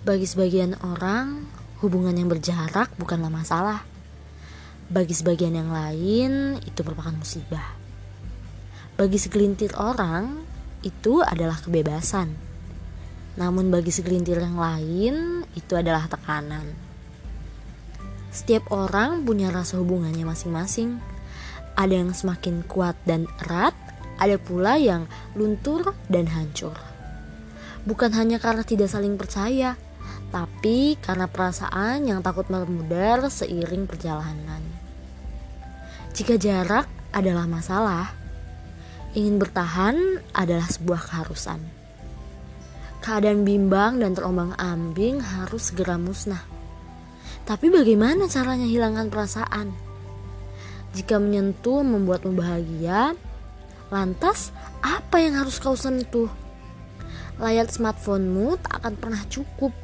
Bagi sebagian orang, hubungan yang berjarak bukanlah masalah. Bagi sebagian yang lain, itu merupakan musibah. Bagi segelintir orang, itu adalah kebebasan. Namun bagi segelintir yang lain, itu adalah tekanan. Setiap orang punya rasa hubungannya masing-masing. Ada yang semakin kuat dan erat, ada pula yang luntur dan hancur. Bukan hanya karena tidak saling percaya, tapi karena perasaan yang takut memudar seiring perjalanan. Jika jarak adalah masalah, ingin bertahan adalah sebuah keharusan. Keadaan bimbang dan terombang-ambing harus segera musnah. Tapi bagaimana caranya hilangkan perasaan? Jika menyentuh membuatmu bahagia, lantas apa yang harus kau sentuh? Layar smartphonemu tak akan pernah cukup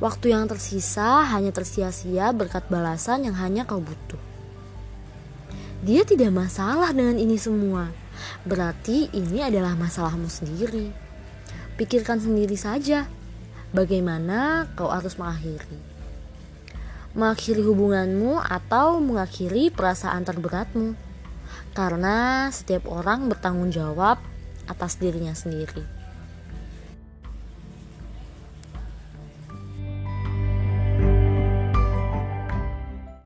Waktu yang tersisa hanya tersia-sia berkat balasan yang hanya kau butuh. Dia tidak masalah dengan ini semua. Berarti ini adalah masalahmu sendiri. Pikirkan sendiri saja bagaimana kau harus mengakhiri. Mengakhiri hubunganmu atau mengakhiri perasaan terberatmu. Karena setiap orang bertanggung jawab atas dirinya sendiri.